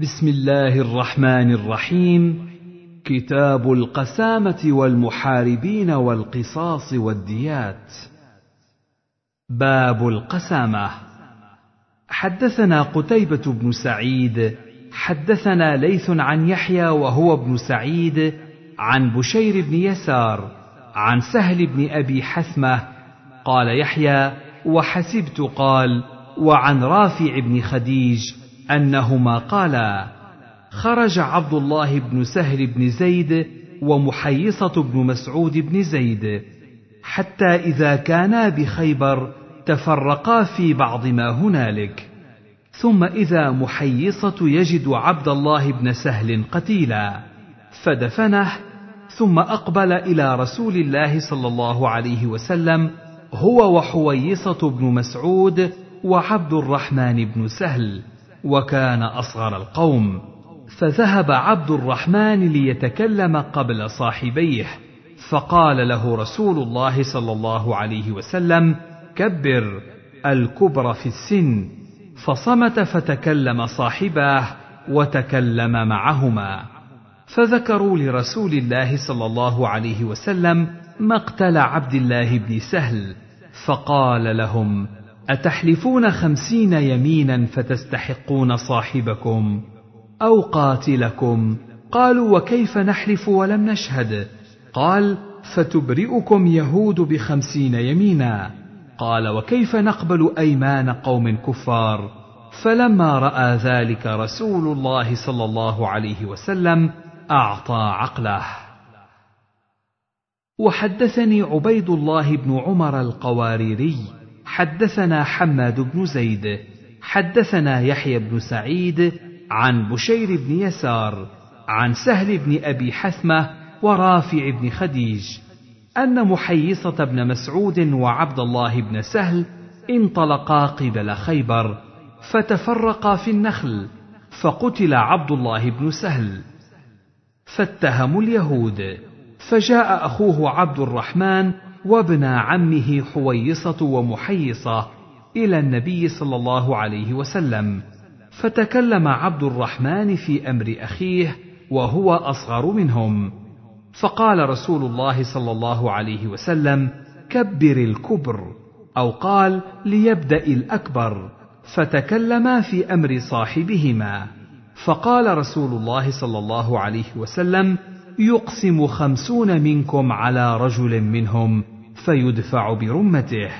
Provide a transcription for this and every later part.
بسم الله الرحمن الرحيم. كتاب القسامة والمحاربين والقصاص والديات. باب القسامة. حدثنا قتيبة بن سعيد. حدثنا ليث عن يحيى وهو ابن سعيد. عن بشير بن يسار. عن سهل بن أبي حثمة. قال يحيى وحسبت قال وعن رافع بن خديج. أنهما قالا خرج عبد الله بن سهل بن زيد ومحيصة بن مسعود بن زيد حتى إذا كانا بخيبر تفرقا في بعض ما هنالك. ثم إذا محيصة يجد عبد الله بن سهل قتيلا فدفنه ثم أقبل إلى رسول الله صلى الله عليه وسلم هو وحويصة بن مسعود وعبد الرحمن بن سهل. وكان أصغر القوم فذهب عبد الرحمن ليتكلم قبل صاحبيه فقال له رسول الله صلى الله عليه وسلم كبر الكبر في السن. فصمت فتكلم صاحباه وتكلم معهما. فذكروا لرسول الله صلى الله عليه وسلم مقتل عبد الله بن سهل فقال لهم أتحلفون خمسين يمينا فتستحقون صاحبكم أو قاتلكم؟ قالوا وكيف نحلف ولم نشهد؟ قال فتبرئكم يهود بخمسين يمينا. قال وكيف نقبل أيمان قوم كفار؟ فلما رأى ذلك رسول الله صلى الله عليه وسلم أعطى عقله. وحدثني عبيد الله بن عمر القواريري. حدثنا حماد بن زيد حدثنا يحيى بن سعيد عن بشير بن يسار عن سهل بن أبي حثمة ورافع بن خديج أن محيصة بن مسعود وعبد الله بن سهل انطلقا قبل خيبر فتفرقا في النخل فقتل عبد الله بن سهل فاتهموا اليهود فجاء أخوه عبد الرحمن وابن عمه حويصة ومحيصة إلى النبي صلى الله عليه وسلم. فتكلم عبد الرحمن في أمر أخيه وهو أصغر منهم. فقال رسول الله صلى الله عليه وسلم كبر الكبر. أو قال ليبدأ الأكبر. فتكلما في أمر صاحبهما. فقال رسول الله صلى الله عليه وسلم يقسم خمسون منكم على رجل منهم فيدفع برمته.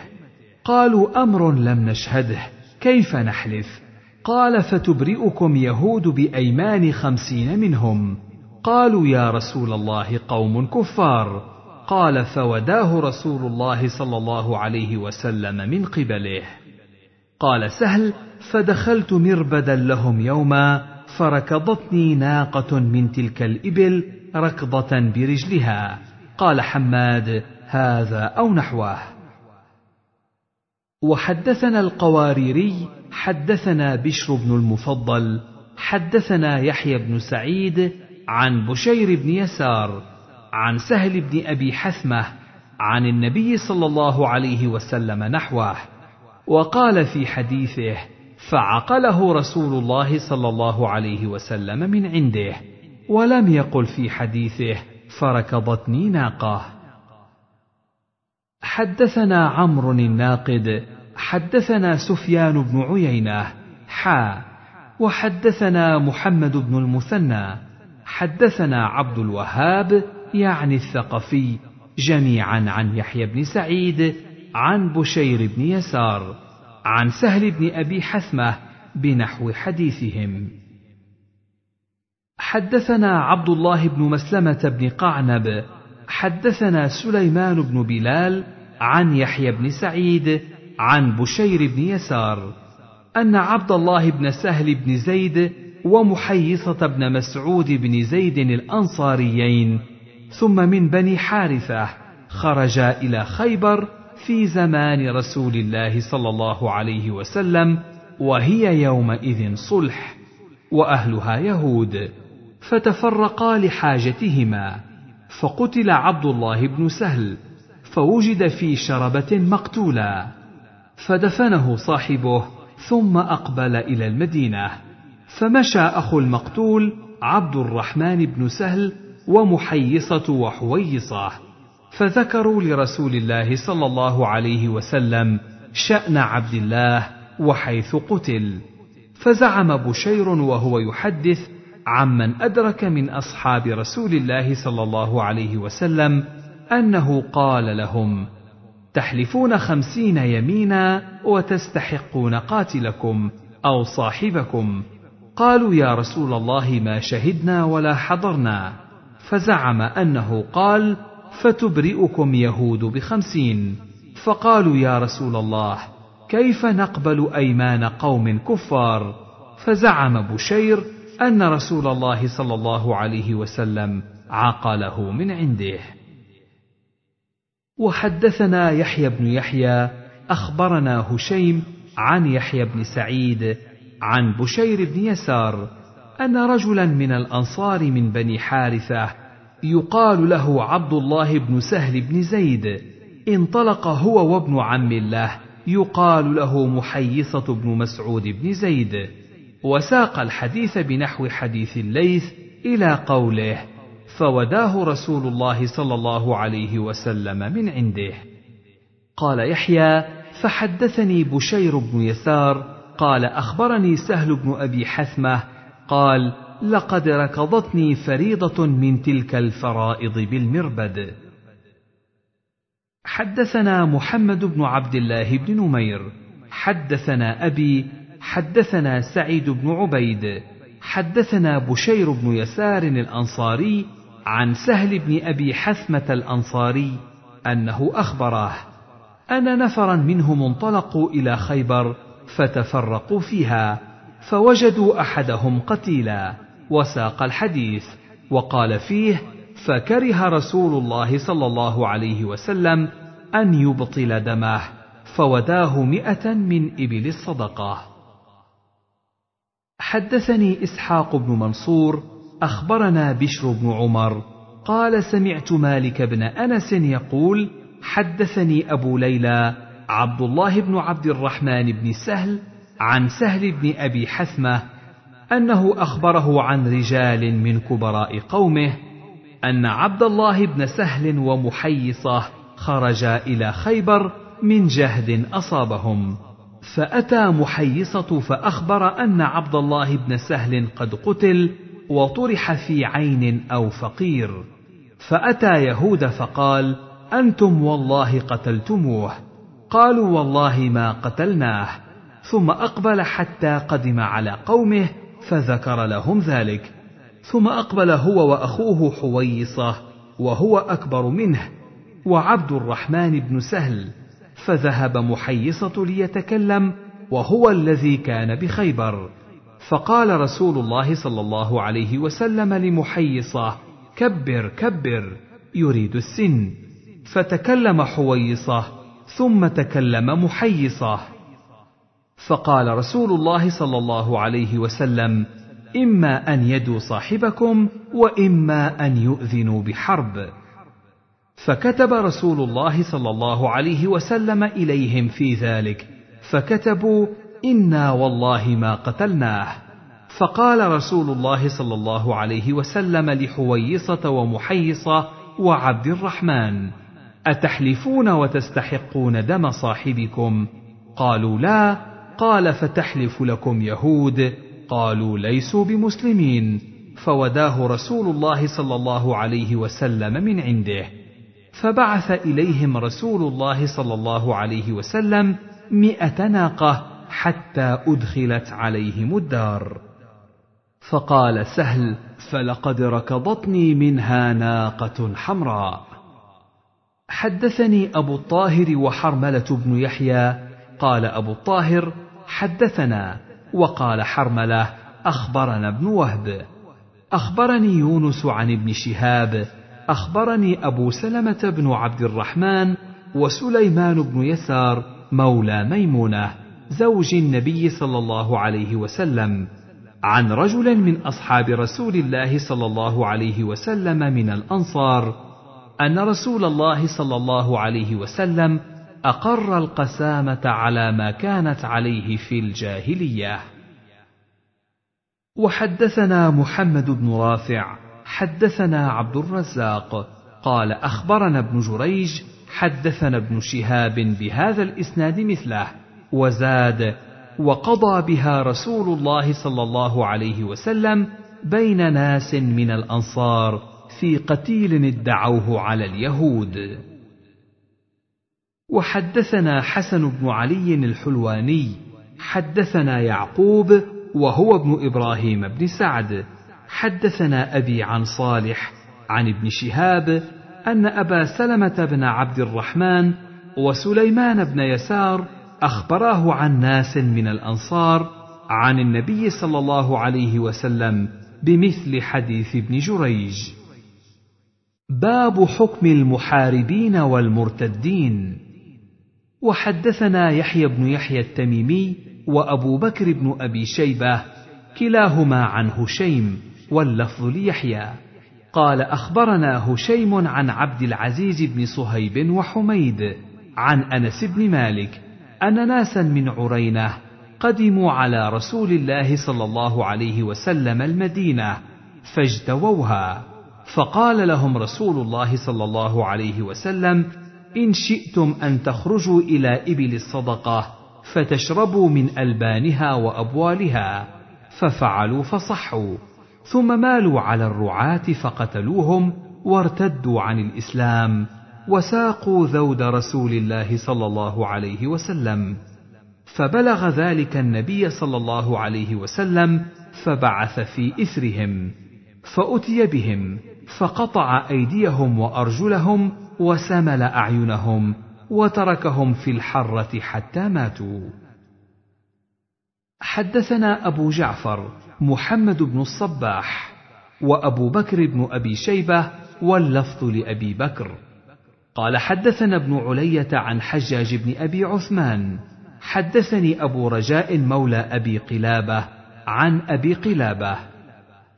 قالوا أمر لم نشهده كيف نحلف؟ قال فتبرئكم يهود بأيمان خمسين منهم. قالوا يا رسول الله قوم كفار. قال فوداه رسول الله صلى الله عليه وسلم من قبله. قال سهل فدخلت مربدا لهم يوما فركضتني ناقة من تلك الإبل ركضة برجلها. قال حماد هذا أو نحوه. وحدثنا القواريري حدثنا بشر بن المفضل حدثنا يحيى بن سعيد عن بشير بن يسار عن سهل بن أبي حثمة عن النبي صلى الله عليه وسلم نحوه. وقال في حديثه فعقله رسول الله صلى الله عليه وسلم من عنده ولم يقل في حديثه فركضتني ناقة. حدثنا عمرو الناقد حدثنا سفيان بن عيينة حا وحدثنا محمد بن المثنى حدثنا عبد الوهاب يعني الثقفي جميعا عن يحيى بن سعيد عن بشير بن يسار. عن سهل بن أبي حثمة بنحو حديثهم. حدثنا عبد الله بن مسلمة بن قعنب حدثنا سليمان بن بلال عن يحيى بن سعيد عن بشير بن يسار أن عبد الله بن سهل بن زيد ومحيصة بن مسعود بن زيد الأنصاريين ثم من بني حارثة خرجا إلى خيبر في زمان رسول الله صلى الله عليه وسلم وهي يومئذ صلح وأهلها يهود فتفرقا لحاجتهما فقتل عبد الله بن سهل فوجد في شربة مقتولا فدفنه صاحبه ثم أقبل إلى المدينة فمشى أخو المقتول عبد الرحمن بن سهل ومحيصة وحويصة. فذكروا لرسول الله صلى الله عليه وسلم شأن عبد الله وحيث قتل. فزعم بشير وهو يحدث عمن أدرك من أصحاب رسول الله صلى الله عليه وسلم أنه قال لهم تحلفون خمسين يمينا وتستحقون قاتلكم أو صاحبكم. قالوا يا رسول الله ما شهدنا ولا حضرنا. فزعم أنه قال فتبرئكم يهود بخمسين. فقالوا يا رسول الله كيف نقبل أيمان قوم كفار؟ فزعم بشير أن رسول الله صلى الله عليه وسلم عقله من عنده. وحدثنا يحيى بن يحيى أخبرنا هشيم عن يحيى بن سعيد عن بشير بن يسار أن رجلا من الأنصار من بني حارثة يقال له عبد الله بن سهل بن زيد. انطلق هو وابن عم الله. يقال له محيصة بن مسعود بن زيد. وساق الحديث بنحو حديث الليث إلى قوله فوداه رسول الله صلى الله عليه وسلم من عنده. قال يحيى فحدثني بشير بن يسار. قال أخبرني سهل بن أبي حثمة. قال لقد ركضتني فريضة من تلك الفرائض بالمربد. حدثنا محمد بن عبد الله بن نمير. حدثنا أبي حدثنا سعيد بن عبيد. حدثنا بشير بن يسار الأنصاري عن سهل بن أبي حثمة الأنصاري أنه أخبره أن نفرا منهم انطلقوا إلى خيبر فتفرقوا فيها فوجدوا أحدهم قتيلا. وساق الحديث وقال فيه فكره رسول الله صلى الله عليه وسلم أن يبطل دمه فوداه مئة من إبل الصدقة. حدثني إسحاق بن منصور أخبرنا بشر بن عمر قال سمعت مالك بن أنس يقول حدثني أبو ليلى عبد الله بن عبد الرحمن بن سهل عن سهل بن أبي حثمة أنه أخبره عن رجال من كبراء قومه أن عبد الله بن سهل ومحيصة خرجا إلى خيبر من جهد أصابهم. فأتى محيصة فأخبر أن عبد الله بن سهل قد قتل وطرح في عين أو فقير. فأتى يهود فقال أنتم والله قتلتموه. قالوا والله ما قتلناه. ثم أقبل حتى قدم على قومه فذكر لهم ذلك ثم أقبل هو وأخوه حويصة وهو أكبر منه وعبد الرحمن بن سهل فذهب محيصة ليتكلم وهو الذي كان بخيبر. فقال رسول الله صلى الله عليه وسلم لمحيصة كبر كبر يريد السن. فتكلم حويصة ثم تكلم محيصة. فقال رسول الله صلى الله عليه وسلم إما أن يدوا صاحبكم وإما أن يؤذنوا بحرب. فكتب رسول الله صلى الله عليه وسلم إليهم في ذلك فكتبوا إنا والله ما قتلناه. فقال رسول الله صلى الله عليه وسلم لحويصة ومحيصة وعبد الرحمن أتحلفون وتستحقون دم صاحبكم؟ قالوا لا قال فتحلف لكم يهود. قالوا ليسوا بمسلمين. فوداه رسول الله صلى الله عليه وسلم من عنده. فبعث إليهم رسول الله صلى الله عليه وسلم مئة ناقة حتى أدخلت عليهم الدار. فقال سهل فلقد ركضتني منها ناقة حمراء. حدثني أبو الطاهر وحرملة بن يحيى. قال أبو الطاهر حدثنا وقال حرملة أخبرنا ابن وهب. أخبرني يونس عن ابن شهاب. أخبرني أبو سلمة بن عبد الرحمن وسليمان بن يسار مولى ميمونة زوج النبي صلى الله عليه وسلم عن رجل من أصحاب رسول الله صلى الله عليه وسلم من الأنصار أن رسول الله صلى الله عليه وسلم أقر القسامة على ما كانت عليه في الجاهلية. وحدثنا محمد بن رافع حدثنا عبد الرزاق قال أخبرنا ابن جريج حدثنا ابن شهاب بهذا الإسناد مثله وزاد وقضى بها رسول الله صلى الله عليه وسلم بين ناس من الأنصار في قتيل ادعوه على اليهود. وحدثنا حسن بن علي الحلواني حدثنا يعقوب وهو ابن إبراهيم بن سعد حدثنا أبي عن صالح عن ابن شهاب أن أبا سلمة بن عبد الرحمن وسليمان بن يسار أخبراه عن ناس من الأنصار عن النبي صلى الله عليه وسلم بمثل حديث ابن جريج. باب حكم المحاربين والمرتدين. وحدثنا يحيى بن يحيى التميمي وأبو بكر بن أبي شيبة كلاهما عن هشيم واللفظ ليحيى. قال أخبرنا هشيم عن عبد العزيز بن صهيب وحميد عن أنس بن مالك أن ناسا من عرينة قدموا على رسول الله صلى الله عليه وسلم المدينة فاجتووها فقال لهم رسول الله صلى الله عليه وسلم إن شئتم أن تخرجوا إلى إبل الصدقة فتشربوا من ألبانها وأبوالها ففعلوا فصحوا ثم مالوا على الرعاة فقتلوهم وارتدوا عن الإسلام وساقوا ذود رسول الله صلى الله عليه وسلم. فبلغ ذلك النبي صلى الله عليه وسلم فبعث في إثرهم فأتي بهم فقطع أيديهم وأرجلهم وسمل أعينهم وتركهم في الحرة حتى ماتوا. حدثنا أبو جعفر محمد بن الصباح وأبو بكر بن أبي شيبة واللفظ لأبي بكر. قال حدثنا ابن علية عن حجاج بن أبي عثمان. حدثني أبو رجاء مولى أبي قلابة عن أبي قلابة.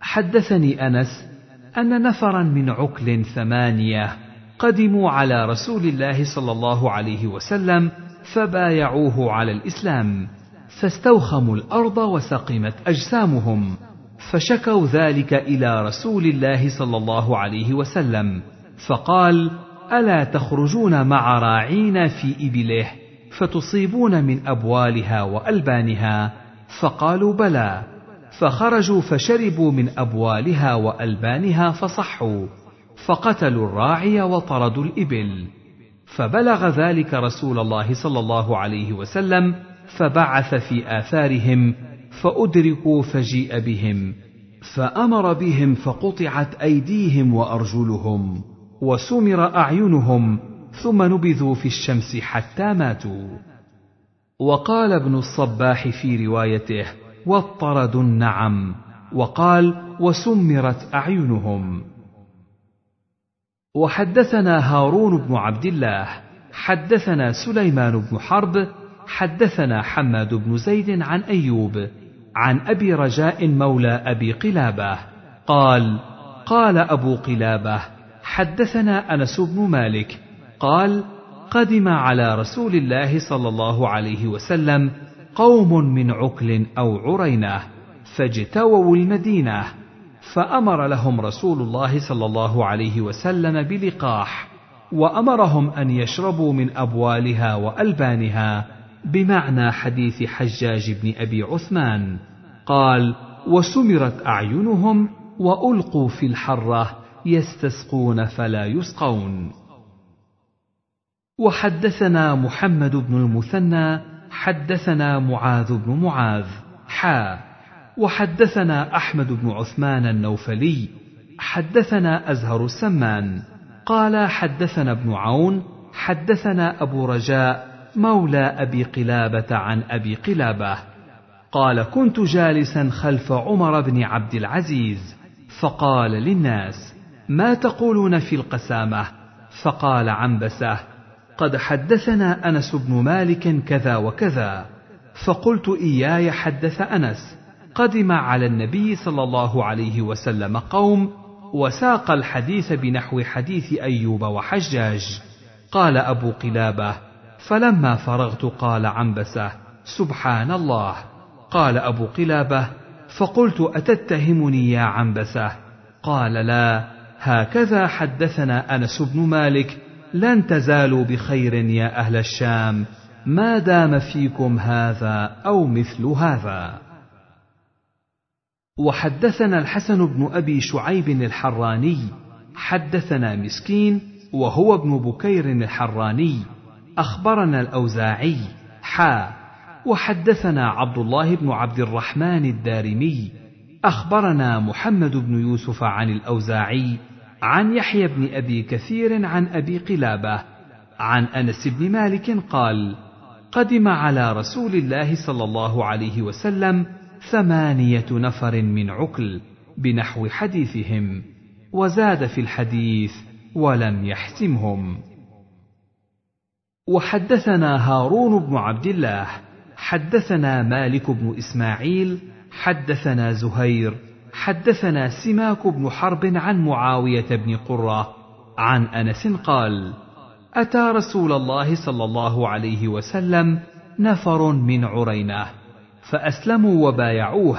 حدثني أنس أن نفرا من عكل ثمانية قدموا على رسول الله صلى الله عليه وسلم فبايعوه على الإسلام فاستوخموا الأرض وسقمت أجسامهم فشكوا ذلك إلى رسول الله صلى الله عليه وسلم فقال ألا تخرجون مع راعين في إبله فتصيبون من أبوالها وألبانها؟ فقالوا بلى. فخرجوا فشربوا من أبوالها وألبانها فصحوا. فقتلوا الراعي وطردوا الإبل. فبلغ ذلك رسول الله صلى الله عليه وسلم فبعث في آثارهم فأدركوا فجيء بهم فأمر بهم فقطعت أيديهم وأرجلهم وسمر أعينهم ثم نبذوا في الشمس حتى ماتوا. وقال ابن الصباح في روايته واطردوا النعم وقال وسمرت أعينهم وحدثنا هارون بن عبد الله حدثنا سليمان بن حرب حدثنا حماد بن زيد عن أيوب عن أبي رجاء مولى أبي قلابة. قال قال أبو قلابة حدثنا أنس بن مالك. قال قدم على رسول الله صلى الله عليه وسلم قوم من عكل أو عرينة فاجتووا المدينة. فأمر لهم رسول الله صلى الله عليه وسلم بلقاح وأمرهم أن يشربوا من أبوالها وألبانها بمعنى حديث حجاج بن أبي عثمان. قال وسمرت أعينهم وألقوا في الحرة يستسقون فلا يسقون. وحدثنا محمد بن المثنى حدثنا معاذ بن معاذ حا وحدثنا أحمد بن عثمان النوفلي حدثنا أزهر السمان قال حدثنا ابن عون حدثنا أبو رجاء مولى أبي قلابة عن أبي قلابة قال كنت جالسا خلف عمر بن عبد العزيز فقال للناس ما تقولون في القسامة؟ فقال عنبسة قد حدثنا أنس بن مالك كذا وكذا فقلت إياي حدث أنس قدم على النبي صلى الله عليه وسلم قوم وساق الحديث بنحو حديث أيوب وحجاج. قال أبو قلابة فلما فرغت قال عنبسة سبحان الله. قال أبو قلابة فقلت أتتهمني يا عنبسة؟ قال لا هكذا حدثنا أنس بن مالك لن تزالوا بخير يا أهل الشام ما دام فيكم هذا أو مثل هذا. وحدثنا الحسن بن أبي شعيب الحراني حدثنا مسكين وهو ابن بكير الحراني أخبرنا الأوزاعي حا وحدثنا عبد الله بن عبد الرحمن الدارمي أخبرنا محمد بن يوسف عن الأوزاعي عن يحيى بن أبي كثير عن أبي قلابة عن أنس بن مالك قال قدم على رسول الله صلى الله عليه وسلم ثمانية نفر من عكل بنحو حديثهم وزاد في الحديث ولم يحسمهم. وحدثنا هارون بن عبد الله حدثنا مالك بن إسماعيل حدثنا زهير حدثنا سماك بن حرب عن معاوية بن قرة عن أنس قال أتى رسول الله صلى الله عليه وسلم نفر من عرينة. فأسلموا وبايعوه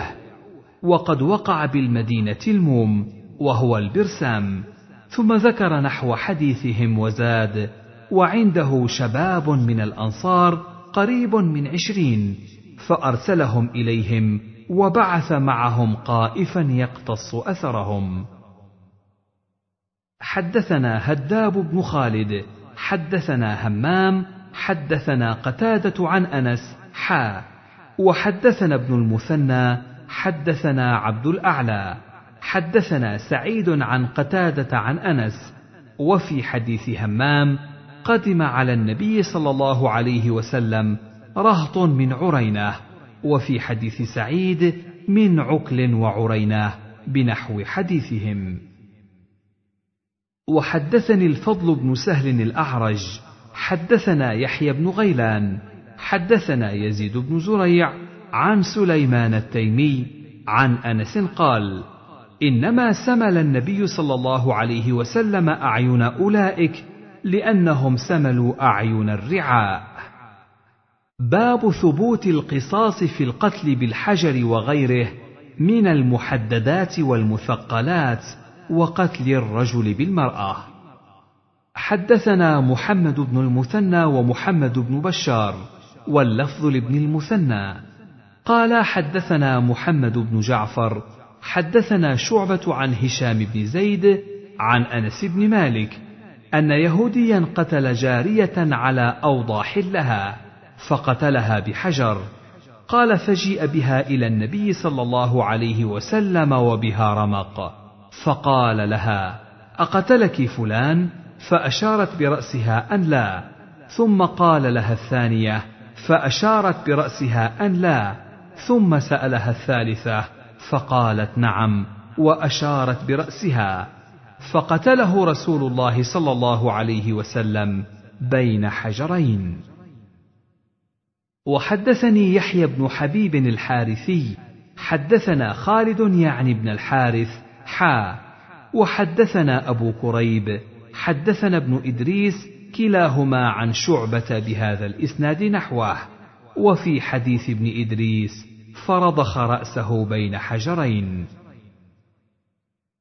وقد وقع بالمدينة الموم وهو البرسام ثم ذكر نحو حديثهم وزاد وعنده شباب من الأنصار قريب من عشرين فأرسلهم إليهم وبعث معهم قائفا يقتص أثرهم. حدثنا هداب بن خالد حدثنا همام حدثنا قتادة عن أنس حا وحدثنا ابن المثنى حدثنا عبد الأعلى. حدثنا سعيد عن قتادة عن أنس. وفي حديث همام قدم على النبي صلى الله عليه وسلم رهط من عرينة. وفي حديث سعيد من عكل وعرينة بنحو حديثهم. وحدثني الفضل بن سهل الأعرج. حدثنا يحيى بن غيلان. حدثنا يزيد بن زريع عن سليمان التيمي عن أنس قال إنما سمل النبي صلى الله عليه وسلم أعين أولئك لأنهم سملوا أعين الرعاء. باب ثبوت القصاص في القتل بالحجر وغيره من المحددات والمثقلات وقتل الرجل بالمرأة. حدثنا محمد بن المثنى ومحمد بن بشار. واللفظ لابن المثنى. قال حدثنا محمد بن جعفر حدثنا شعبة عن هشام بن زيد عن أنس بن مالك أن يهوديا قتل جارية على أوضاح لها فقتلها بحجر. قال فجيء بها إلى النبي صلى الله عليه وسلم وبها رمق. فقال لها أقتلك فلان؟ فأشارت برأسها أن لا. ثم قال لها الثانية فأشارت برأسها أن لا ثم سألها الثالثة فقالت نعم وأشارت برأسها فقتله رسول الله صلى الله عليه وسلم بين حجرين. وحدثني يحيى بن حبيب الحارثي حدثنا خالد يعني ابن الحارث حا وحدثنا أبو كريب حدثنا ابن إدريس كلاهما عن شعبة بهذا الإسناد نحوه. وفي حديث ابن إدريس فرضخ راسه بين حجرين.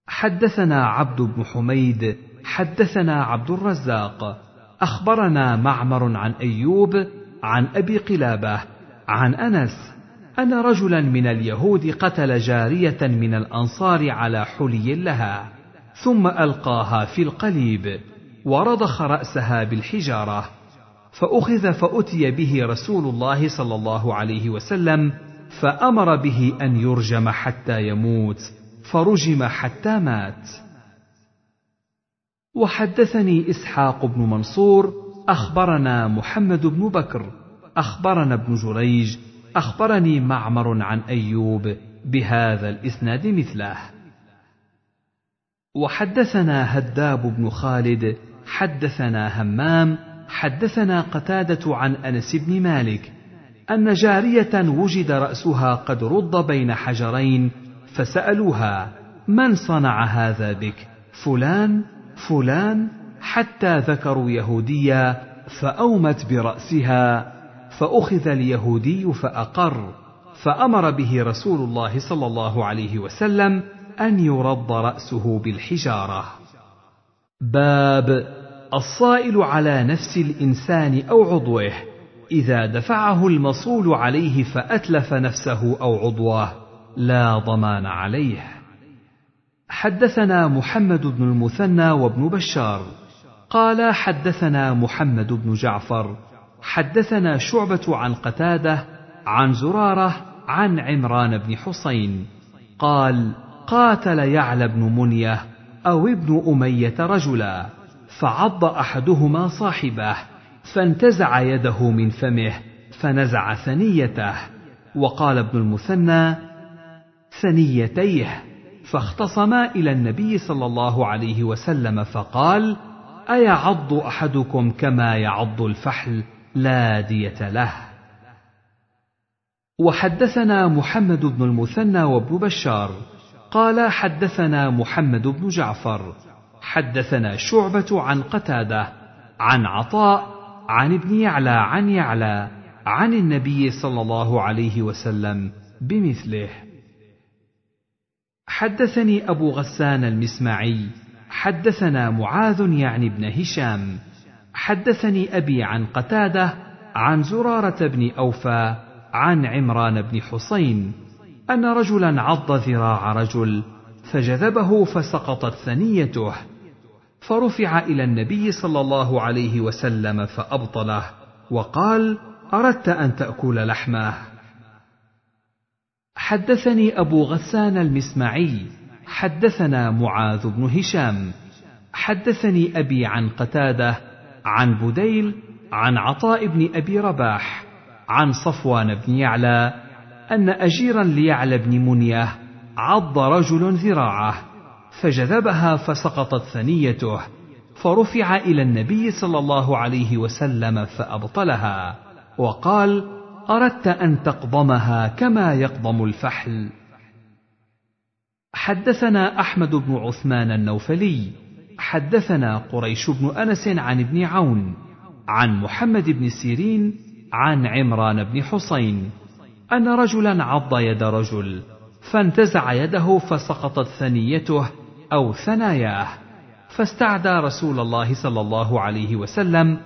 حدثنا عبد بن حميد حدثنا عبد الرزاق. أخبرنا معمر عن أيوب عن أبي قلابة عن أنس أن رجلا من اليهود قتل جارية من الأنصار على حلي لها ثم ألقاها في القليب. ورضخ رأسها بالحجارة فأخذ فأتي به رسول الله صلى الله عليه وسلم فأمر به أن يرجم حتى يموت فرجم حتى مات. وحدثني إسحاق بن منصور أخبرنا محمد بن بكر أخبرنا ابن جريج أخبرني معمر عن أيوب بهذا الإسناد مثله. وحدثنا هداب بن خالد حدثنا همام حدثنا قتادة عن أنس بن مالك أن جارية وجد رأسها قد رد بين حجرين فسألوها من صنع هذا بك؟ فلان فلان حتى ذكروا يهوديا فأومت برأسها فأخذ اليهودي فأقر فأمر به رسول الله صلى الله عليه وسلم أن يرد رأسه بالحجارة. باب الصائل على نفس الإنسان أو عضوه. إذا دفعه المصول عليه فأتلف نفسه أو عضوه. لا ضمان عليه. حدثنا محمد بن المثنى وابن بشار. قال حدثنا محمد بن جعفر. حدثنا شعبة عن قتادة عن زرارة عن عمران بن حسين قال قاتل يعلى بن منية أو ابن أمية رجلا. فعض أحدهما صاحبه فانتزع يده من فمه فنزع ثنيته وقال ابن المثنى ثنيتيه. فاختصما إلى النبي صلى الله عليه وسلم فقال أيعض أحدكم كما يعض الفحل؟ لا دية له. وحدثنا محمد بن المثنى وابن بشار قال حدثنا محمد بن جعفر. حدثنا شعبة عن قتادة عن عطاء عن ابن يعلى عن يعلى عن النبي صلى الله عليه وسلم بمثله. حدثني أبو غسان المسمعي حدثنا معاذ يعني ابن هشام حدثني أبي عن قتادة عن زرارة بن أوفى عن عمران بن حسين أن رجلا عض ذراع رجل فجذبه فسقطت ثنيته. فرفع إلى النبي صلى الله عليه وسلم فأبطله وقال أردت أن تأكل لحمه. حدثني أبو غسان المسمعي حدثنا معاذ بن هشام حدثني أبي عن قتادة عن بديل عن عطاء بن أبي رباح عن صفوان بن يعلى أن أجيرا ليعلى بن منية عض رجل ذراعه. فجذبها فسقطت ثنيته فرفع إلى النبي صلى الله عليه وسلم فأبطلها وقال أردت أن تقضمها كما يقضم الفحل. حدثنا أحمد بن عثمان النوفلي حدثنا قريش بن أنس عن ابن عون عن محمد بن سيرين عن عمران بن حسين أن رجلا عض يد رجل فانتزع يده فسقطت ثنيته أو ثناياه. فاستعدى رسول الله صلى الله عليه وسلم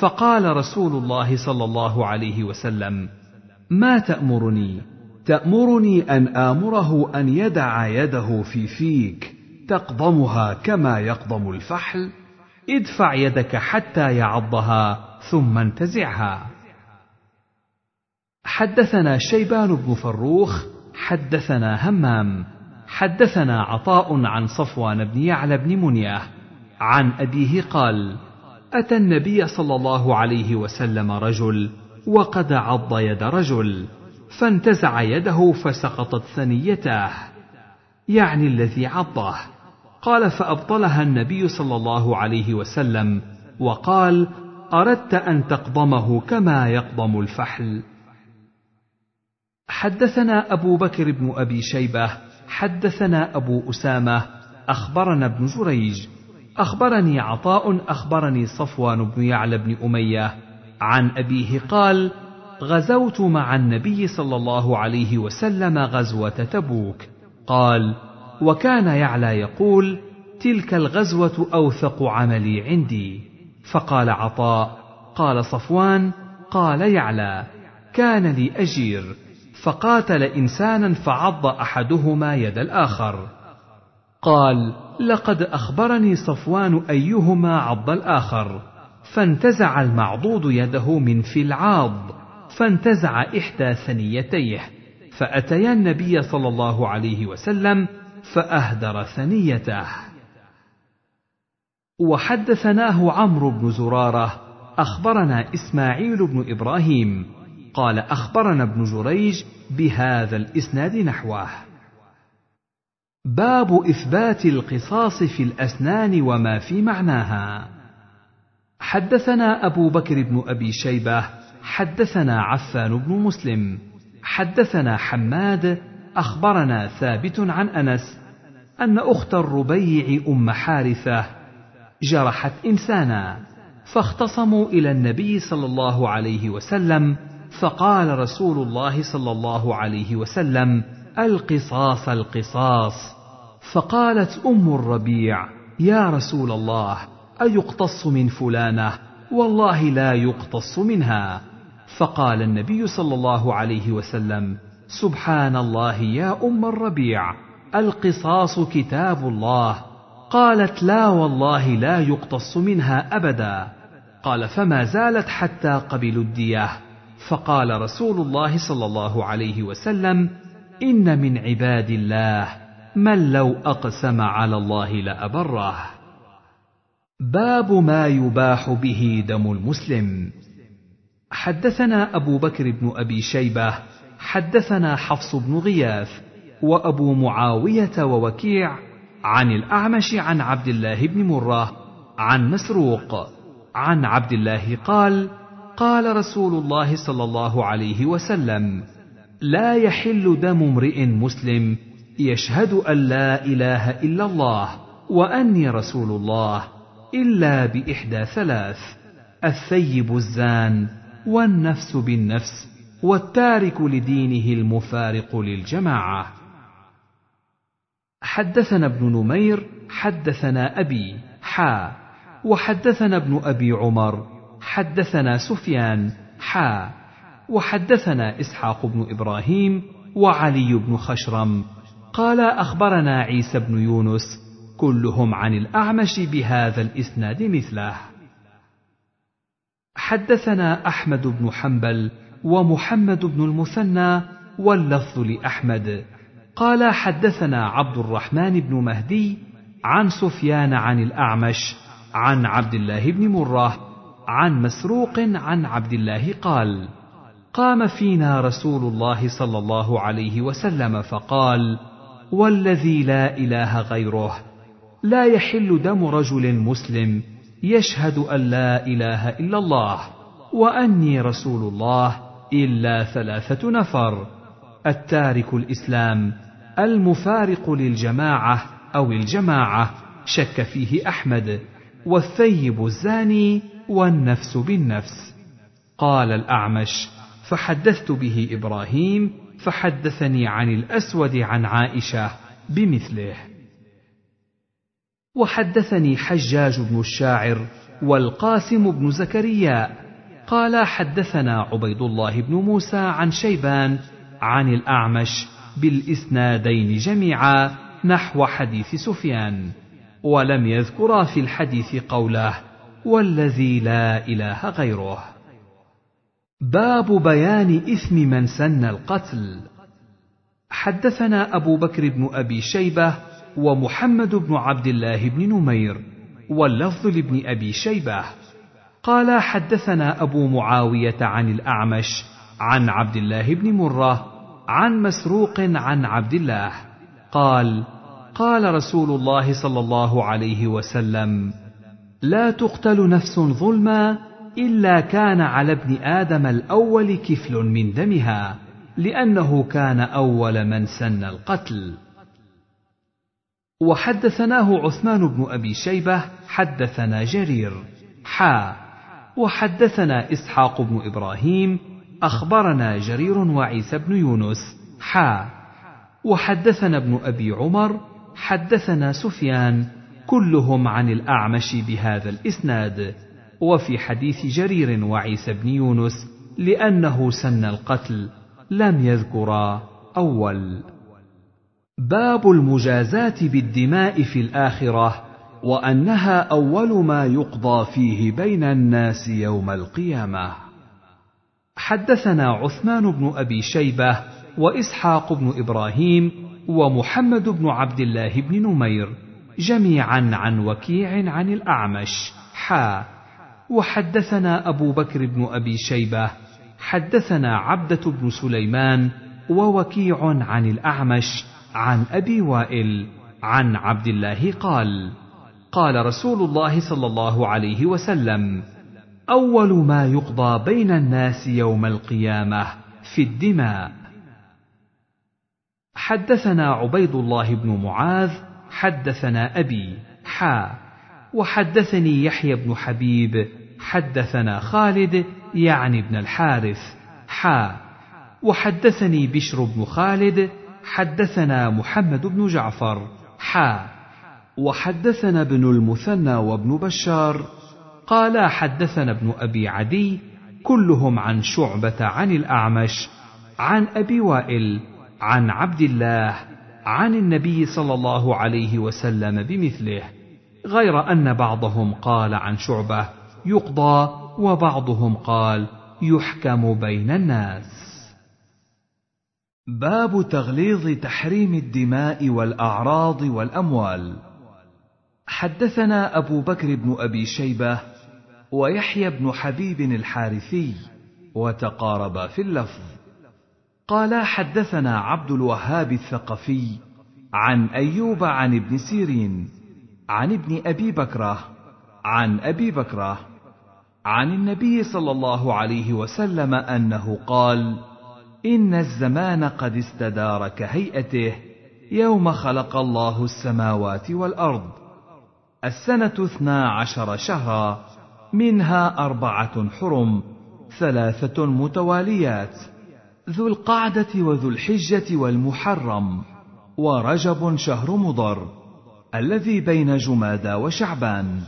فقال رسول الله صلى الله عليه وسلم ما تأمرني؟ تأمرني أن آمره أن يدع يده في فيك تقضمها كما يقضم الفحل ادفع يدك حتى يعضها ثم انتزعها. حدثنا شيبان بن فروخ حدثنا همام حدثنا عطاء عن صفوان بن يعلى بن منية عن أبيه قال أتى النبي صلى الله عليه وسلم رجل وقد عض يد رجل فانتزع يده فسقطت ثنيته يعني الذي عضه. قال فأبطلها النبي صلى الله عليه وسلم وقال أردت أن تقضمه كما يقضم الفحل. حدثنا أبو بكر بن أبي شيبة حدثنا أبو أسامة أخبرنا ابن جريج أخبرني عطاء أخبرني صفوان بن يعلى بن أمية. عن أبيه قال غزوت مع النبي صلى الله عليه وسلم غزوة تبوك قال وكان يعلى يقول تلك الغزوة أوثق عملي عندي فقال عطاء قال صفوان قال يعلى كان لي أجير فقاتل إنسانا فعض أحدهما يد الآخر. قال لقد أخبرني صفوان أيهما عض الآخر فانتزع المعضوض يده من في العاض فانتزع إحدى ثنيتيه فأتيا النبي صلى الله عليه وسلم فأهدر ثنيته. وحدثناه عمرو بن زرارة أخبرنا إسماعيل بن إبراهيم قال أخبرنا ابن جريج بهذا الإسناد نحوه. باب إثبات القصاص في الأسنان وما في معناها. حدثنا أبو بكر بن أبي شيبة حدثنا عفان بن مسلم حدثنا حماد أخبرنا ثابت عن أنس أن أخت الربيع أم حارثة جرحت إنسانا فاختصموا إلى النبي صلى الله عليه وسلم فقال رسول الله صلى الله عليه وسلم القصاص القصاص. فقالت أم الربيع يا رسول الله أيقتص من فلانة؟ والله لا يقتص منها. فقال النبي صلى الله عليه وسلم سبحان الله يا أم الربيع القصاص كتاب الله. قالت لا والله لا يقتص منها أبدا. قال فما زالت حتى قبلوا الدية. فقال رسول الله صلى الله عليه وسلم إن من عباد الله من لو أقسم على الله لأبره. باب ما يباح به دم المسلم. حدثنا أبو بكر بن أبي شيبة حدثنا حفص بن غياث وأبو معاوية ووكيع عن الأعمش عن عبد الله بن مرة عن مسروق عن عبد الله قال قال رسول الله صلى الله عليه وسلم لا يحل دم امرئ مسلم يشهد أن لا إله إلا الله وأني رسول الله إلا بإحدى ثلاث الثيب الزان والنفس بالنفس والتارك لدينه المفارق للجماعة. حدثنا ابن نمير حدثنا أبي حا وحدثنا ابن أبي عمر حدثنا سفيان حا. وحدثنا إسحاق بن إبراهيم وعلي بن خشرم. قال أخبرنا عيسى بن يونس كلهم عن الأعمش بهذا الإسناد مثله. حدثنا أحمد بن حنبل ومحمد بن المثنى واللفظ لأحمد. قال حدثنا عبد الرحمن بن مهدي عن سفيان عن الأعمش عن عبد الله بن مرة عن مسروق عن عبد الله قال قام فينا رسول الله صلى الله عليه وسلم فقال والذي لا إله غيره لا يحل دم رجل مسلم يشهد أن لا إله إلا الله وأني رسول الله إلا ثلاثة نفر التارك الإسلام المفارق للجماعة أو الجماعة شك فيه أحمد والثيب الزاني والنفس بالنفس. قال الأعمش فحدثت به إبراهيم فحدثني عن الأسود عن عائشة بمثله. وحدثني حجاج بن الشاعر والقاسم بن زكريا. قال حدثنا عبيد الله بن موسى عن شيبان عن الأعمش بالإسنادين جميعا نحو حديث سفيان ولم يذكرا في الحديث قوله. والذي لا إله غيره. باب بيان إثم من سن القتل. حدثنا أبو بكر بن أبي شيبة ومحمد بن عبد الله بن نمير واللفظ لابن أبي شيبة. قال حدثنا أبو معاوية عن الأعمش عن عبد الله بن مرة عن مسروق عن عبد الله. قال قال رسول الله صلى الله عليه وسلم لا تقتل نفس ظلما إلا كان على ابن آدم الأول كفل من دمها لأنه كان أول من سن القتل. وحدثناه عثمان بن أبي شيبة حدثنا جرير. حا. وحدثنا إسحاق بن إبراهيم أخبرنا جرير وعيسى بن يونس. حا. وحدثنا ابن أبي عمر حدثنا سفيان. كلهم عن الأعمش بهذا الإسناد. وفي حديث جرير وعيسى بن يونس لأنه سن القتل لم يذكرا أول. باب المجازاه بالدماء في الآخرة وأنها أول ما يقضى فيه بين الناس يوم القيامة. حدثنا عثمان بن أبي شيبة وإسحاق بن إبراهيم ومحمد بن عبد الله بن نمير جميعا عن وكيع عن الأعمش. حا وحدثنا أبو بكر بن أبي شيبة. حدثنا عبدة بن سليمان ووكيع عن الأعمش. عن أبي وائل. عن عبد الله قال قال رسول الله صلى الله عليه وسلم أول ما يقضى بين الناس يوم القيامة في الدماء. حدثنا عبيد الله بن معاذ حدثنا أبي حا وحدثني يحيى بن حبيب حدثنا خالد يعني ابن الحارث حا وحدثني بشر بن خالد حدثنا محمد بن جعفر حا وحدثنا ابن المثنى وابن بشار قالا حدثنا ابن أبي عدي كلهم عن شعبة عن الأعمش عن أبي وائل عن عبد الله عن النبي صلى الله عليه وسلم بمثله غير أن بعضهم قال عن شعبة يقضى وبعضهم قال يحكم بين الناس. باب تغليظ تحريم الدماء والأعراض والأموال. حدثنا أبو بكر بن أبي شيبة ويحيى بن حبيب الحارثي وتقاربا في اللفظ. قالا حدثنا عبد الوهاب الثقفي عن أيوب عن ابن سيرين عن ابن أبي بكرة عن أبي بكرة عن النبي صلى الله عليه وسلم أنه قال إن الزمان قد استدار كهيئته يوم خلق الله السماوات والأرض. السنة اثنا عشر شهرا منها أربعة حرم ثلاثة متواليات. ذو القعدة وذو الحجة والمحرم ورجب شهر مضر الذي بين جمادى وشعبان.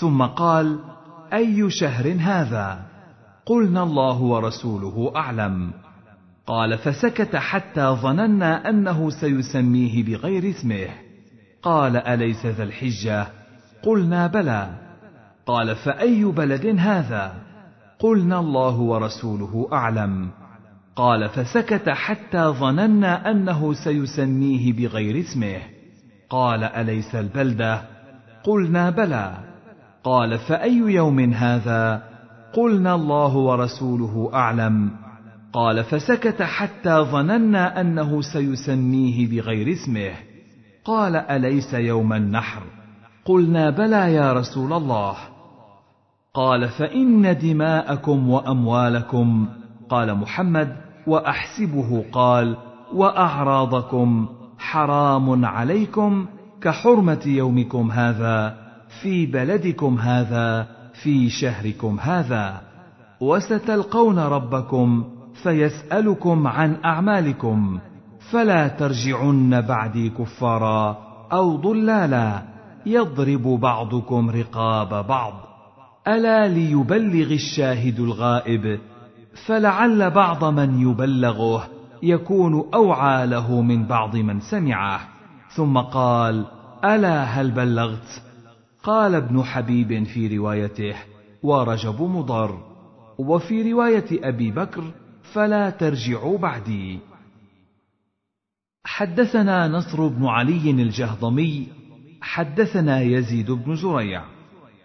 ثم قال أي شهر هذا؟ قلنا الله ورسوله أعلم. قال فسكت حتى ظننا أنه سيسميه بغير اسمه. قال أليس ذا الحجة؟ قلنا بلى. قال فأي بلد هذا؟ قلنا الله ورسوله أعلم. قال فسكت حتى ظننا أنه سيسميه بغير اسمه. قال أليس البلدة؟ قلنا بلى. قال فأي يوم هذا؟ قلنا الله ورسوله أعلم. قال فسكت حتى ظننا أنه سيسميه بغير اسمه. قال أليس يوم النحر؟ قلنا بلى يا رسول الله. قال فإن دماءكم وأموالكم. قال محمد وأحسبه قال وأعراضكم حرام عليكم كحرمة يومكم هذا في بلدكم هذا في شهركم هذا. وستلقون ربكم فيسألكم عن أعمالكم فلا ترجعن بعدي كفارا أو ضلالا يضرب بعضكم رقاب بعض. ألا ليبلغ الشاهد الغائب فلعل بعض من يبلغه يكون أوعى له من بعض من سمعه. ثم قال ألا هل بلغت؟ قال ابن حبيب في روايته ورجب مضر. وفي رواية أبي بكر فلا ترجعوا بعدي. حدثنا نصر بن علي الجهضمي حدثنا يزيد بن زريع.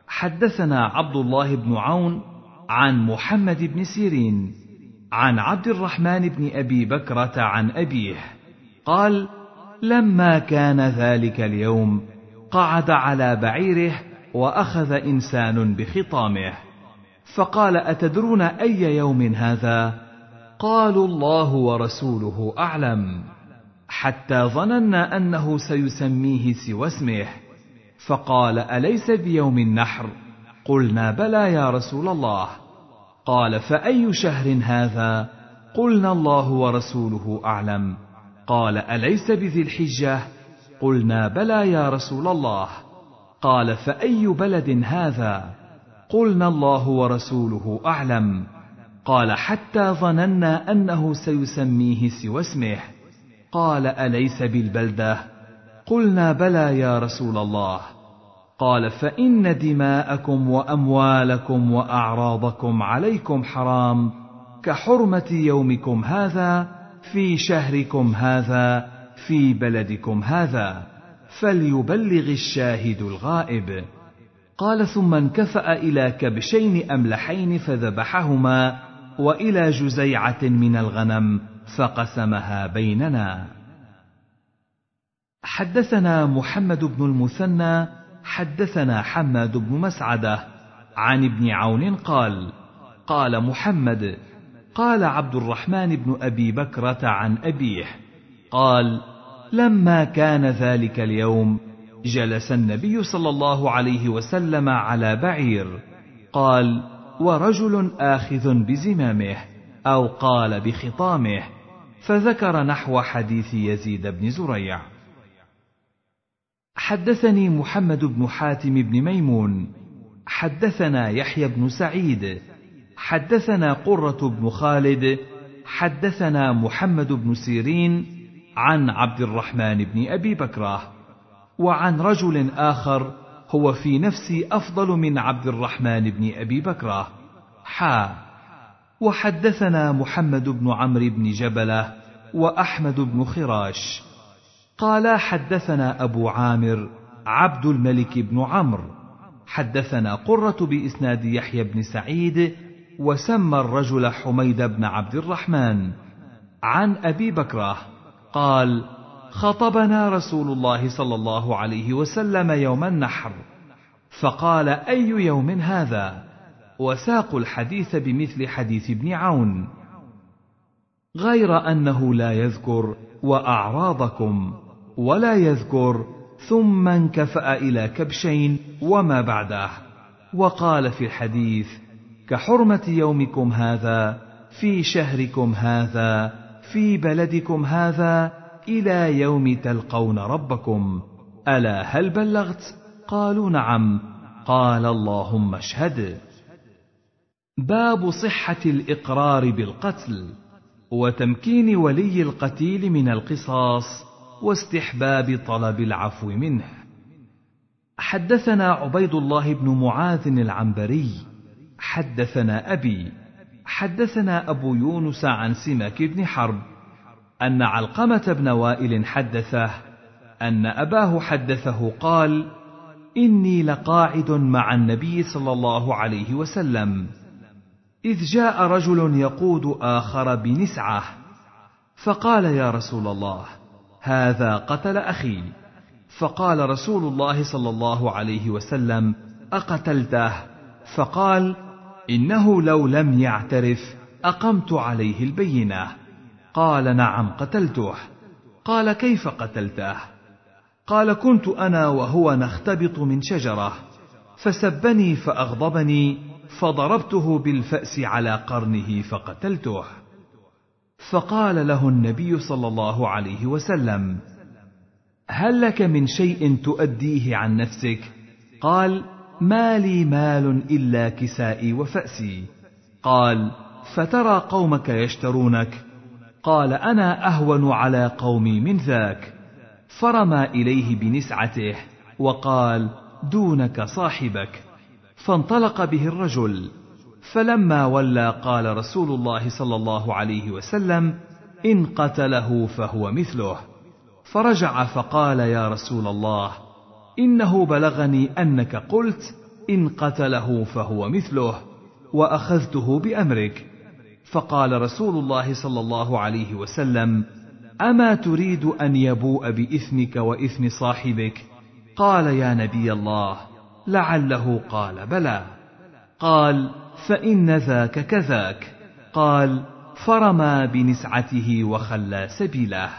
حدثنا عبد الله بن عون عن محمد بن سيرين عن عبد الرحمن بن أبي بكرة عن أبيه قال لما كان ذلك اليوم قعد على بعيره وأخذ إنسان بخطامه فقال أتدرون أي يوم هذا؟ قالوا الله ورسوله أعلم حتى ظننا أنه سيسميه سوى اسمه فقال أليس بيوم النحر؟ قلنا بلى يا رسول الله. قال فأي شهر هذا؟ قلنا الله ورسوله أعلم. قال أليس بذي الحجة؟ قلنا بلى يا رسول الله. قال فأي بلد هذا؟ قلنا الله ورسوله أعلم. قال حتى ظننا أنه سيسميه سوى اسمه. قال أليس بالبلدة؟ قلنا بلى يا رسول الله. قال فإن دماءكم وأموالكم وأعراضكم عليكم حرام كحرمة يومكم هذا في شهركم هذا في بلدكم هذا فليبلغ الشاهد الغائب. قال ثم انكفأ إلى كبشين أملحين فذبحهما وإلى جزيعة من الغنم فقسمها بيننا. حدثنا محمد بن المثنى حدثنا حماد بن مسعدة عن ابن عون قال قال محمد قال عبد الرحمن بن أبي بكرة عن أبيه قال لما كان ذلك اليوم جلس النبي صلى الله عليه وسلم على بعير قال ورجل آخذ بزمامه أو قال بخطامه فذكر نحو حديث يزيد بن زريع. حدثني محمد بن حاتم بن ميمون. حدثنا يحيى بن سعيد. حدثنا قرة بن خالد. حدثنا محمد بن سيرين عن عبد الرحمن بن أبي بكرة. وعن رجل آخر هو في نفسي أفضل من عبد الرحمن بن أبي بكرة. حا. وحدثنا محمد بن عمرو بن جبلة وأحمد بن خراش. قالا حدثنا أبو عامر عبد الملك بن عمرو. حدثنا قرة بإسناد يحيى بن سعيد وسمى الرجل حميد بن عبد الرحمن. عن أبي بكرة قال خطبنا رسول الله صلى الله عليه وسلم يوم النحر. فقال أي يوم هذا؟ وساقوا الحديث بمثل حديث ابن عون. غير أنه لا يذكر وأعراضكم. ولا يذكر ثم انكفأ إلى كبشين وما بعده. وقال في الحديث كحرمة يومكم هذا في شهركم هذا في بلدكم هذا إلى يوم تلقون ربكم. ألا هل بلغت؟ قالوا نعم. قال اللهم اشهد. باب صحة الإقرار بالقتل وتمكين ولي القتيل من القصاص. واستحباب طلب العفو منه. حدثنا عبيد الله بن معاذ العنبري حدثنا أبي حدثنا أبو يونس عن سمك بن حرب أن علقمة بن وائل حدثه أن أباه حدثه قال إني لقاعد مع النبي صلى الله عليه وسلم إذ جاء رجل يقود آخر بنسعة فقال يا رسول الله هذا قتل أخي. فقال رسول الله صلى الله عليه وسلم أقتلته؟ فقال إنه لو لم يعترف أقمت عليه البينة. قال نعم قتلته. قال كيف قتلته؟ قال كنت أنا وهو نختبط من شجرة. فسبني فأغضبني فضربته بالفأس على قرنه فقتلته. فقال له النبي صلى الله عليه وسلم هل لك من شيء تؤديه عن نفسك؟ قال ما لي مال إلا كسائي وفأسي. قال فترى قومك يشترونك. قال أنا أهون على قومي من ذاك. فرمى إليه بنسعته وقال دونك صاحبك. فانطلق به الرجل. فلما ولى قال رسول الله صلى الله عليه وسلم إن قتله فهو مثله. فرجع فقال يا رسول الله إنه بلغني أنك قلت إن قتله فهو مثله وأخذته بأمرك. فقال رسول الله صلى الله عليه وسلم أما تريد أن يبوء بإثمك وإثم صاحبك؟ قال يا نبي الله لعله قال بلى. قال فإن ذاك كذاك. قال فرمى بنسعته وخلى سبيله.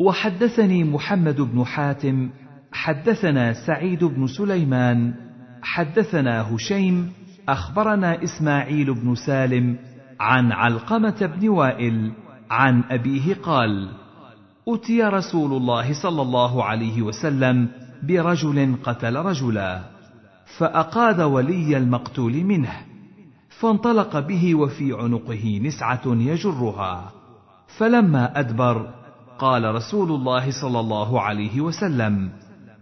وحدثني محمد بن حاتم حدثنا سعيد بن سليمان حدثنا هشيم أخبرنا إسماعيل بن سالم عن علقمة بن وائل عن أبيه قال اتي رسول الله صلى الله عليه وسلم برجل قتل رجلا. فأقاد ولي المقتول منه فانطلق به وفي عنقه نسعة يجرها. فلما أدبر قال رسول الله صلى الله عليه وسلم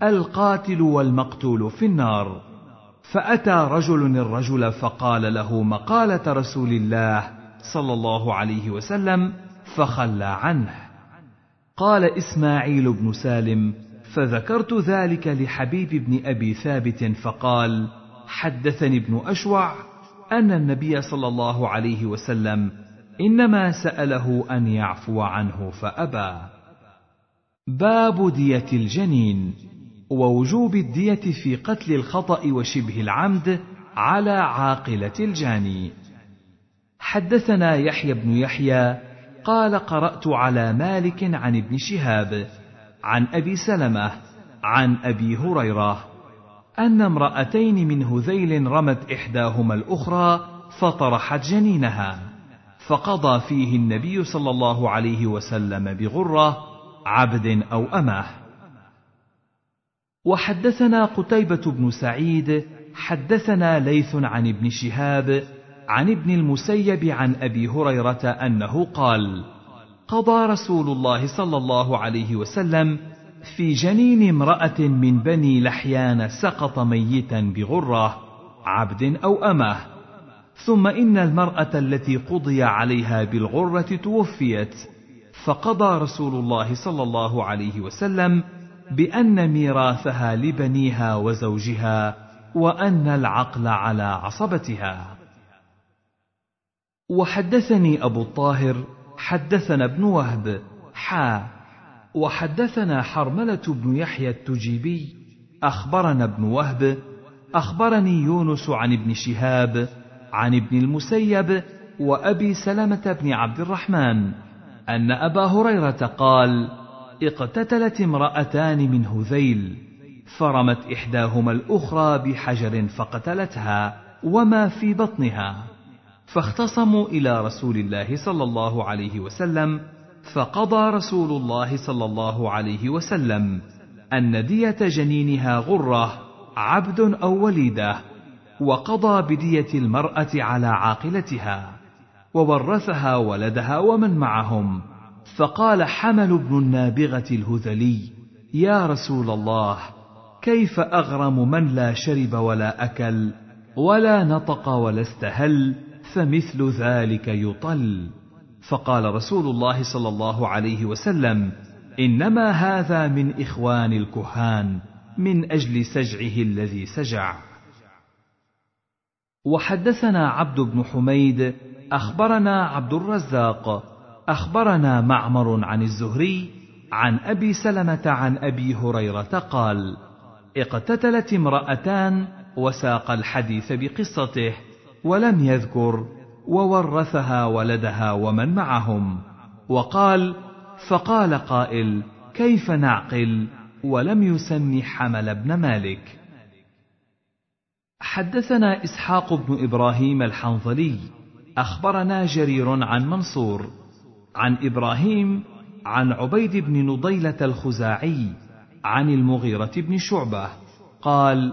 القاتل والمقتول في النار. فأتى رجل الرجل فقال له مقالة رسول الله صلى الله عليه وسلم فخلى عنه. قال إسماعيل بن سالم فذكرت ذلك لحبيب بن أبي ثابت فقال حدثني ابن أشوع أن النبي صلى الله عليه وسلم إنما سأله أن يعفو عنه فأبى. باب دية الجنين ووجوب الدية في قتل الخطأ وشبه العمد على عاقلة الجاني. حدثنا يحيى بن يحيى قال قرأت على مالك عن ابن شهاب عن أبي سلمة عن أبي هريرة أن امرأتين من هذيل رمت إحداهما الأخرى فطرحت جنينها فقضى فيه النبي صلى الله عليه وسلم بغرة عبد أو أمة. وحدثنا قتيبة بن سعيد حدثنا ليث عن ابن شهاب عن ابن المسيب عن أبي هريرة أنه قال قضى رسول الله صلى الله عليه وسلم في جنين امرأة من بني لحيان سقط ميتا بغرة عبد أو أمة. ثم إن المرأة التي قضي عليها بالغرة توفيت. فقضى رسول الله صلى الله عليه وسلم بأن ميراثها لبنيها وزوجها وأن العقل على عصبتها. وحدثني أبو الطاهر حدثنا ابن وهب حا. وحدثنا حرملة بن يحيى التجيبي أخبرنا ابن وهب أخبرني يونس عن ابن شهاب عن ابن المسيب وأبي سلمة بن عبد الرحمن أن أبا هريرة قال اقتتلت امرأتان من هذيل فرمت إحداهما الأخرى بحجر فقتلتها وما في بطنها. فاختصموا إلى رسول الله صلى الله عليه وسلم فقضى رسول الله صلى الله عليه وسلم أن دية جنينها غرة عبد أو وليدة وقضى بدية المرأة على عاقلتها وورثها ولدها ومن معهم فقال حمل بن النابغة الهذلي يا رسول الله كيف أغرم من لا شرب ولا أكل ولا نطق ولا استهل فمثل ذلك يطل. فقال رسول الله صلى الله عليه وسلم إنما هذا من إخوان الكهان من أجل سجعه الذي سجع. وحدثنا عبد بن حميد أخبرنا عبد الرزاق أخبرنا معمر عن الزهري عن أبي سلمة عن أبي هريرة قال اقتتلت امرأتان وساق الحديث بقصته. ولم يذكر وورثها ولدها ومن معهم. وقال فقال قائل كيف نعقل؟ ولم يسم حمل بن مالك. حدثنا إسحاق بن إبراهيم الحنظلي. أخبرنا جرير عن منصور. عن إبراهيم عن عبيد بن نضيلة الخزاعي عن المغيرة بن شعبة. قال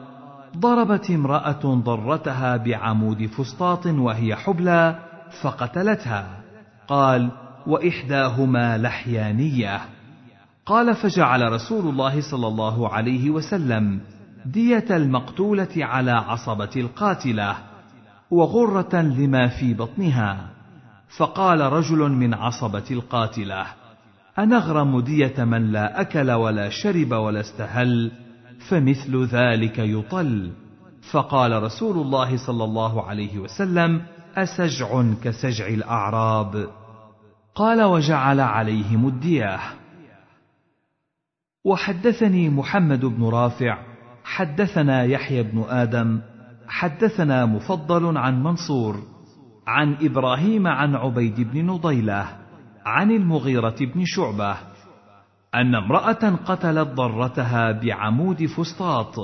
ضربت امرأة ضرتها بعمود فسطاط وهي حبلى فقتلتها. قال وإحداهما لحيانية. قال فجعل رسول الله صلى الله عليه وسلم دية المقتولة على عصبة القاتلة وغرة لما في بطنها. فقال رجل من عصبة القاتلة أنغرم دية من لا أكل ولا شرب ولا استهل فمثل ذلك يطل. فقال رسول الله صلى الله عليه وسلم أسجع كسجع الأعراب. قال وجعل عليهم الدياه. وحدثني محمد بن رافع حدثنا يحيى بن آدم حدثنا مفضل عن منصور عن إبراهيم عن عبيد بن نضيلة عن المغيرة بن شعبة أن امرأة قتلت ضرتها بعمود فسطاط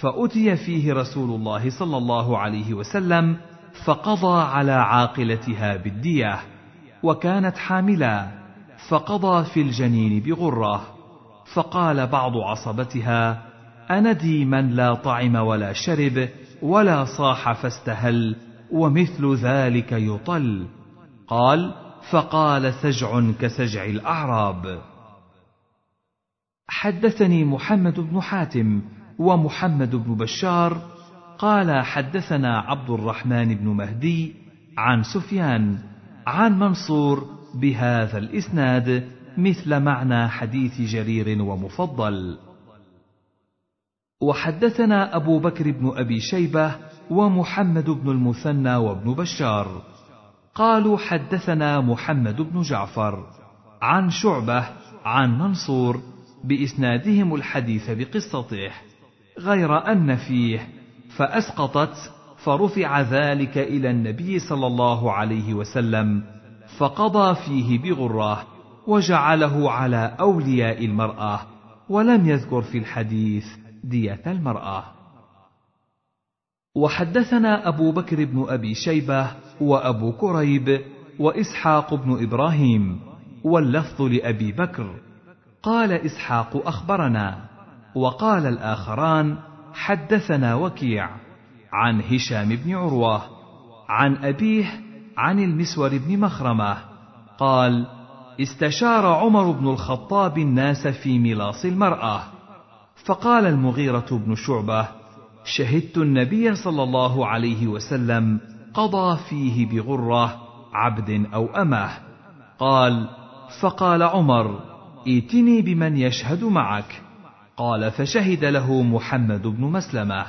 فأتي فيه رسول الله صلى الله عليه وسلم فقضى على عاقلتها بالدية وكانت حاملا فقضى في الجنين بغرة فقال بعض عصبتها اندي من لا طعم ولا شرب ولا صاح فاستهل ومثل ذلك يطل. قال فقال سجع كسجع الأعراب. حدثني محمد بن حاتم ومحمد بن بشار قال حدثنا عبد الرحمن بن مهدي عن سفيان عن منصور بهذا الإسناد مثل معنى حديث جرير ومفضل. وحدثنا أبو بكر بن أبي شيبة ومحمد بن المثنى وابن بشار. قالوا حدثنا محمد بن جعفر عن شعبة عن منصور بإسنادهم الحديث بقصته غير أن فيه فأسقطت فرفع ذلك إلى النبي صلى الله عليه وسلم فقضى فيه بغرة وجعله على أولياء المرأة ولم يذكر في الحديث دية المرأة. وحدثنا أبو بكر بن أبي شيبة وأبو كريب وإسحاق بن إبراهيم واللفظ لأبي بكر. قال إسحاق أخبرنا وقال الآخران حدثنا وكيع عن هشام بن عروة عن أبيه عن المسور بن مخرمة قال استشار عمر بن الخطاب الناس في ملاص المرأة فقال المغيرة بن شعبة شهدت النبي صلى الله عليه وسلم قضى فيه بغرة عبد أو أمة. قال فقال عمر ائتني بمن يشهد معك. قال فشهد له محمد بن مسلمة.